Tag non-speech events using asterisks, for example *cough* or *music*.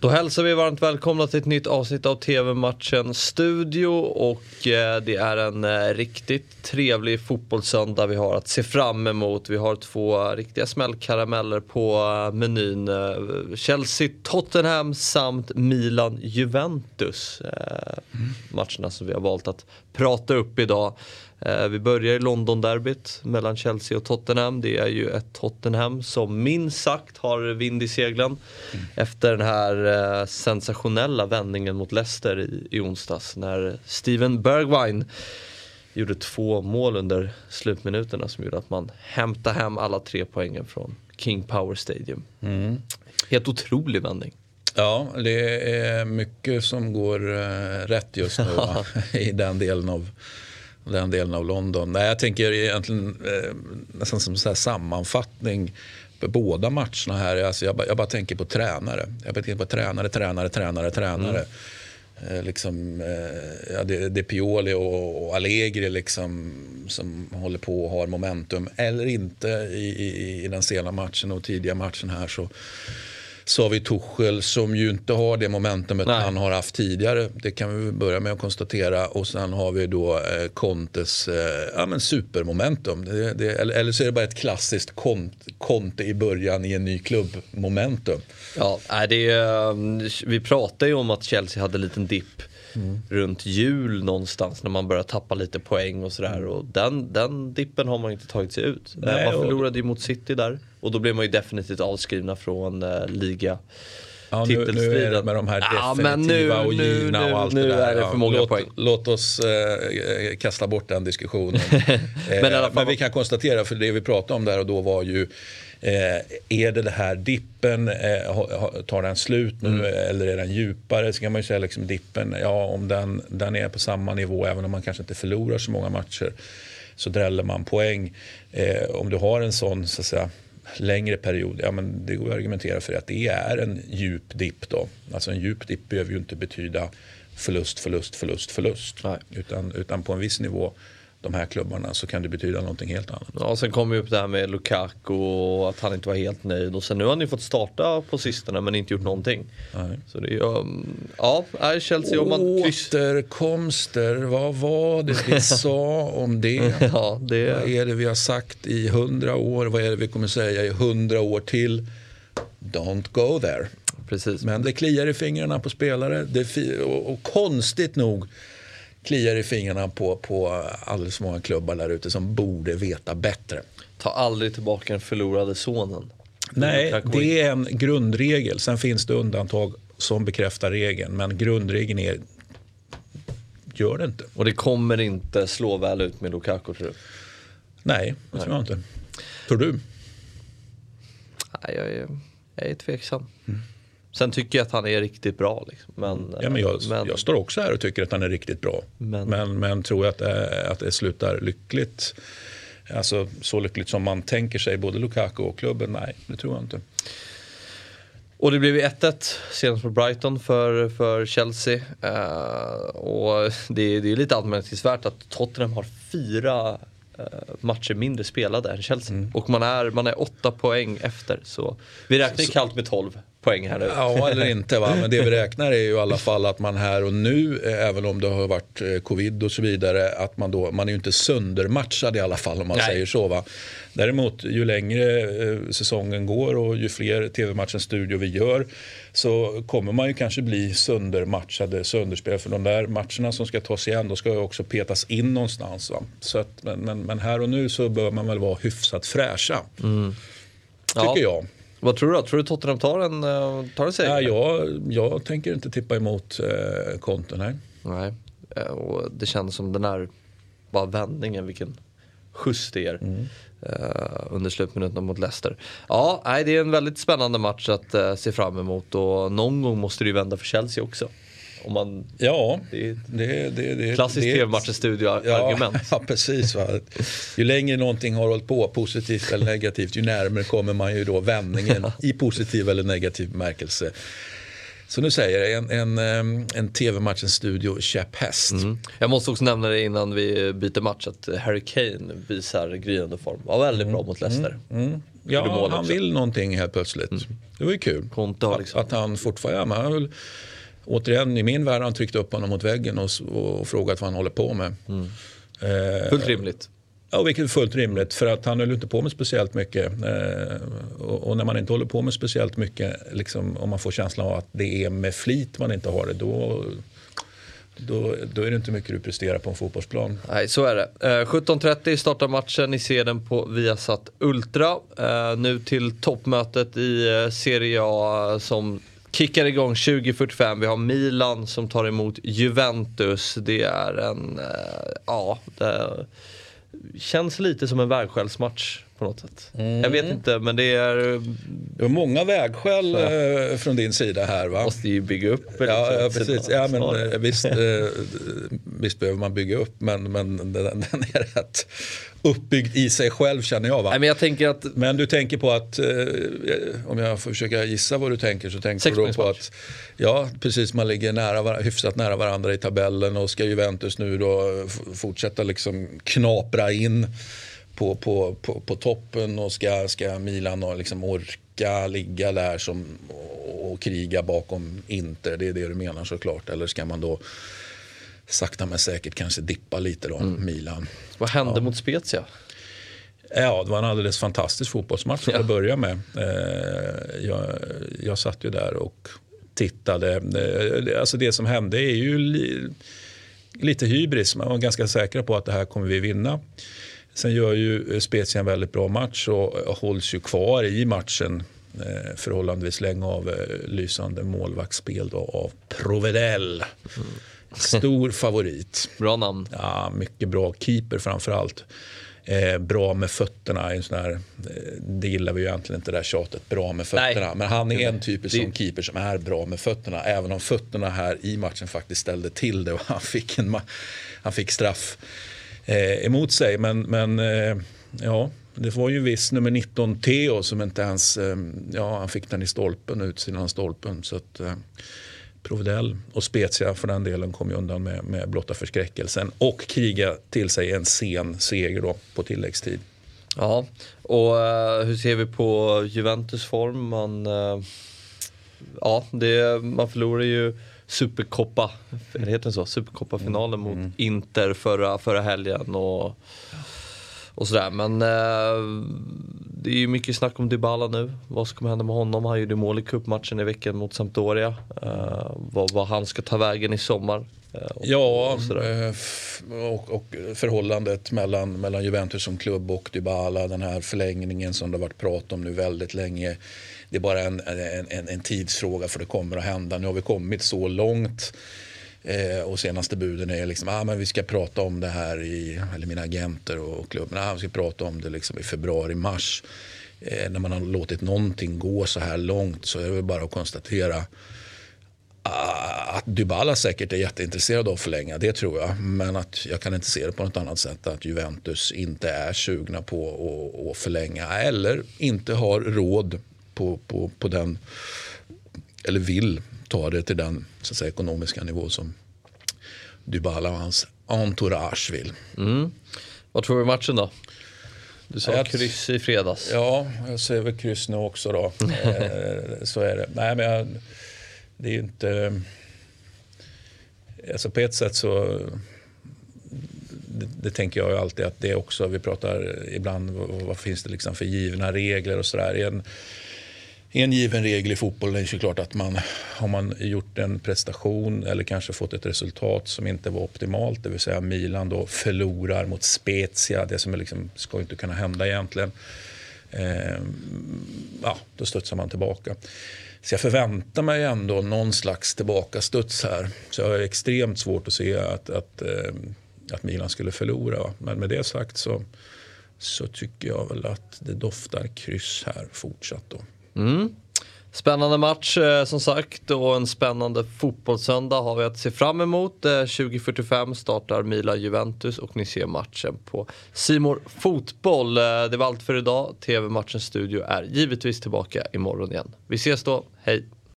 Då hälsar vi varmt välkomna till ett nytt avsnitt av TV-matchen Studio och eh, det är en eh, riktigt trevlig fotbollssöndag vi har att se fram emot. Vi har två riktiga smällkarameller på eh, menyn. Chelsea-Tottenham samt Milan-Juventus. Mm. Matcherna som vi har valt att prata upp idag. Vi börjar i London-derbyt mellan Chelsea och Tottenham. Det är ju ett Tottenham som minst sagt har vind i seglen. Mm. Efter den här eh, sensationella vändningen mot Leicester i, i onsdags. När Steven Bergwijn gjorde två mål under slutminuterna som gjorde att man hämtade hem alla tre poängen från King Power Stadium. Mm. Helt otrolig vändning. Ja, det är mycket som går uh, rätt just nu *laughs* i den delen av den delen av London. Nej, jag tänker egentligen eh, nästan som en sammanfattning på båda matcherna här. Alltså jag, bara, jag bara tänker på tränare. Jag bara tänker på tränare, tränare, tränare, tränare. Mm. Eh, liksom, eh, ja, det, det är Pioli och, och Allegri liksom, som håller på och har momentum. Eller inte i, i, i den sena matchen och tidiga matchen här så så har vi Tuchel som ju inte har det momentumet Nej. han har haft tidigare. Det kan vi börja med att konstatera. Och sen har vi då eh, Contes eh, ja, men supermomentum. Det, det, eller, eller så är det bara ett klassiskt Conte i början i en ny klubb momentum. Ja, det är, um, vi pratade ju om att Chelsea hade en liten dipp mm. runt jul någonstans när man börjar tappa lite poäng och sådär. Och den, den dippen har man inte tagit sig ut. Nej, man förlorade ju mot City där. Och då blev man ju definitivt avskrivna från uh, liga. Ja, nu, nu, är det med de här definitiva ja, nu, och givna nu, och allt det där. många låt. Låt oss eh, kasta bort den diskussionen. *laughs* men, eh, men, vi kan konstatera, för det vi pratade om där och då var ju Eh, är det det här dippen, eh, tar den slut nu mm. eller är den djupare? Så kan man ju säga liksom dippen, ja om den, den är på samma nivå även om man kanske inte förlorar så många matcher så dräller man poäng. Eh, om du har en sån så att säga, längre period, ja men det går att argumentera för att det är en djup dipp då. Alltså en djup dipp behöver ju inte betyda förlust, förlust, förlust, förlust. Utan, utan på en viss nivå de här klubbarna så kan det betyda någonting helt annat. Ja, sen kom ju upp det här med Lukaku och att han inte var helt nöjd. Och sen nu har han ju fått starta på sistone men inte gjort någonting. Nej. Så det är ju, ja, Chelsea om man Återkomster, vad var det vi *laughs* sa om det? ja, det? Vad är det vi har sagt i hundra år? Vad är det vi kommer säga i hundra år till? Don't go there. Precis. Men det kliar i fingrarna på spelare. Det, och, och konstigt nog kliar i fingrarna på, på alldeles för många klubbar där ute som borde veta bättre. Ta aldrig tillbaka den förlorade sonen. Nej, det är en grundregel. Sen finns det undantag som bekräftar regeln. Men grundregeln är, gör det inte. Och det kommer inte slå väl ut med Lukaku tror du? Nej, det tror jag inte. Tror du? Nej, jag är, jag är tveksam. Mm. Sen tycker jag att han är riktigt bra. Liksom. Men, ja, men jag, men, jag står också här och tycker att han är riktigt bra. Men, men, men tror jag att det, att det slutar lyckligt? Alltså så lyckligt som man tänker sig, både Lukaku och klubben? Nej, det tror jag inte. Och det blev 1-1 senast på Brighton för, för Chelsea. Uh, och det, det är lite anmärkningsvärt att Tottenham har fyra matcher mindre spelade än Chelsea. Mm. Och man är, man är åtta poäng efter. Så vi räknar så, kallt med 12 poäng här nu. Ja, eller inte. Va? Men det vi räknar är ju i alla fall att man här och nu, eh, även om det har varit eh, covid och så vidare, att man då, man är ju inte söndermatchad i alla fall om man Nej. säger så. Va? Däremot, ju längre eh, säsongen går och ju fler TV-matchens studio vi gör så kommer man ju kanske bli söndermatchade, sönderspelade. För de där matcherna som ska tas igen, då ska ju också petas in någonstans. Va? Så att, men, men, men, här och nu så bör man väl vara hyfsat fräscha. Mm. Tycker ja. jag. Vad tror du? Tror du Tottenham tar en, eh, tar en seger? Ja, jag, jag tänker inte tippa emot eh, Conte, nej. nej. Eh, och det känns som den här bara vändningen, vilken skjuts det ger. Mm. Uh, under slutminuterna mot Leicester. Ja, nej, det är en väldigt spännande match att uh, se fram emot och någon gång måste det ju vända för Chelsea också. Om man, ja, det, det, det, det klassiskt tv-matchens studioargument. Ja, *laughs* ja, precis. Va? Ju längre någonting har hållit på, positivt eller negativt, ju närmare kommer man ju då vändningen i positiv eller negativ bemärkelse. Så nu säger jag en, en, en tv-matchens studio käpphäst. Mm. Jag måste också nämna det innan vi byter match att Harry Kane visar gryende form. Var väldigt mm. bra mot Leicester. Mm. mm. Ja, han vill någonting helt plötsligt. Mm. Det var ju kul. Konta, liksom. att, att han fortfarande... Ja, återigen, i min värld har han tryckt upp honom mot väggen och, och frågat vad han håller på med. Mm. Eh, Fullt rimligt. Ja, vilket är fullt rimligt för att han höll inte på med speciellt mycket. Eh, och, och, när man inte håller på med speciellt mycket, liksom, om man får känslan av att det är med flit man inte har det, då, då, då är det inte mycket du presterar på en fotbollsplan. Nej, så är det. Eh, 17.30 startar matchen, ni ser den på Viasat Ultra. Eh, nu till toppmötet i eh, Serie A som kickar igång 20.45. Vi har Milan som tar emot Juventus. Det är en, eh, ja, det känns lite som en vägskälsmatch på något sätt. Mm. Jag vet inte men det är... Det var många vägskäl ja. Eh, från din sida här va? Måste ju bygga upp. Ja, ja, precis. Ja, men, eh, visst, eh, visst behöver man bygga upp men, men den, den är rätt uppbyggd i sig själv känner jag. Va? Nej, men, jag tänker att... men du tänker på att, eh, om jag får försöka gissa vad du tänker så tänker du på att ja, precis man ligger nära, hyfsat nära varandra i tabellen och ska Juventus nu då fortsätta liksom knapra in på, på, på, på toppen och ska, ska Milan och liksom orka ligga där som, och, och kriga bakom Inter. Det är det du menar såklart. Eller ska man då sakta men säkert kanske dippa lite då, mm. Milan. Vad hände ja. mot Spezia? Ja, det var en alldeles fantastisk fotbollsmatch ja. att börja med. Eh, jag, jag satt ju där och tittade. Eh, alltså det som hände är ju li, lite hybris. Man var ganska säkra på att det här kommer vi vinna. Sen gör ju Spezia en väldigt bra match och hålls ju kvar i matchen eh, förhållandevis länge av eh, lysande målvaktsspel då, av Provedel. Mm. Stor favorit. *laughs* Bra namn. Ja, mycket bra. Keeper framför allt. Eh, bra med fötterna. En sån här, eh, det gillar vi ju egentligen inte det där tjatet. Bra med fötterna. Nej. Men han är en typisk sån keeper som är bra med fötterna. Även om fötterna här i matchen faktiskt ställde till det och *laughs* han fick, en, han fick straff eh, emot sig. Men, men eh, ja, det var ju viss nummer 19 Theo som inte ens, eh, ja han fick den i stolpen, utsidan av stolpen. Så att, eh, Provedel och Spezia för den delen kom ju undan med, med blotta förskräckelsen och kriga till sig en sen seger då på tilläggstid. Ja, och uh, hur ser vi på Juventus form? Man, uh, ja, det, man förlorar ju Supercoppa, heter det så? Supercoppa-finalen mot mm. Inter förra, förra helgen. Och, och sådär. Men eh, det är ju mycket snack om Dybala nu. Vad ska hända med honom? Han gjorde mål i cupmatchen i veckan mot Sampdoria. Eh, vad, vad han ska ta vägen i sommar. Eh, och, ja, och, eh, och, och, förhållandet mellan, mellan Juventus som klubb och Dybala. Den här förlängningen som det har varit prat om nu väldigt länge. Det är bara en, en, en, tidsfråga för det kommer att hända. Nu har vi kommit så långt. Eh, och senaste buden är liksom, ah, men vi ska prata om det här i, eller mina agenter och klubben, ah, vi ska prata om det liksom i februari, mars. Eh, när man har låtit någonting gå så här långt så är det bara att konstatera att Dybala säkert är jätteintresserad av att förlänga, det tror jag. Men att jag kan inte se det på något annat sätt. Att Juventus inte är sugna på att förlänga eller inte har råd på, på, på den, eller vill ta det till den så säga, ekonomiska nivå som Dybala och hans entourage vill. Mm. Vad tror du om matchen då? Du sa jag, kryss i fredags. Ja, jag säger väl kryss nu också då. *laughs* Eh, så är det. Nej, men jag, det är ju inte... Eh, alltså på ett sätt så... Det, det, tänker jag ju alltid att det också, vi pratar ibland vad, vad finns det liksom för givna regler och sådär en given regel i fotboll är såklart att man har man gjort en prestation eller kanske fått ett resultat som inte var optimalt, det vill säga Milan då förlorar mot Spezia, det som liksom ska inte kunna hända egentligen. Eh, ja, då studsar man tillbaka. Så jag förväntar mig ändå någon slags tillbakastuds här. Så jag har extremt svårt att se att, att, eh, att Milan skulle förlora. Men med det sagt så, så tycker jag väl att det doftar kryss här fortsatt. Då. Mm. Spännande match eh, som sagt och en spännande fotbollssöndag har vi att se fram emot. Eh, 20.45 startar Milan-Juventus och ni ser matchen på Simor Fotboll. Eh, det var allt för idag. TV-matchens studio är givetvis tillbaka imorgon igen. Vi ses då, hej!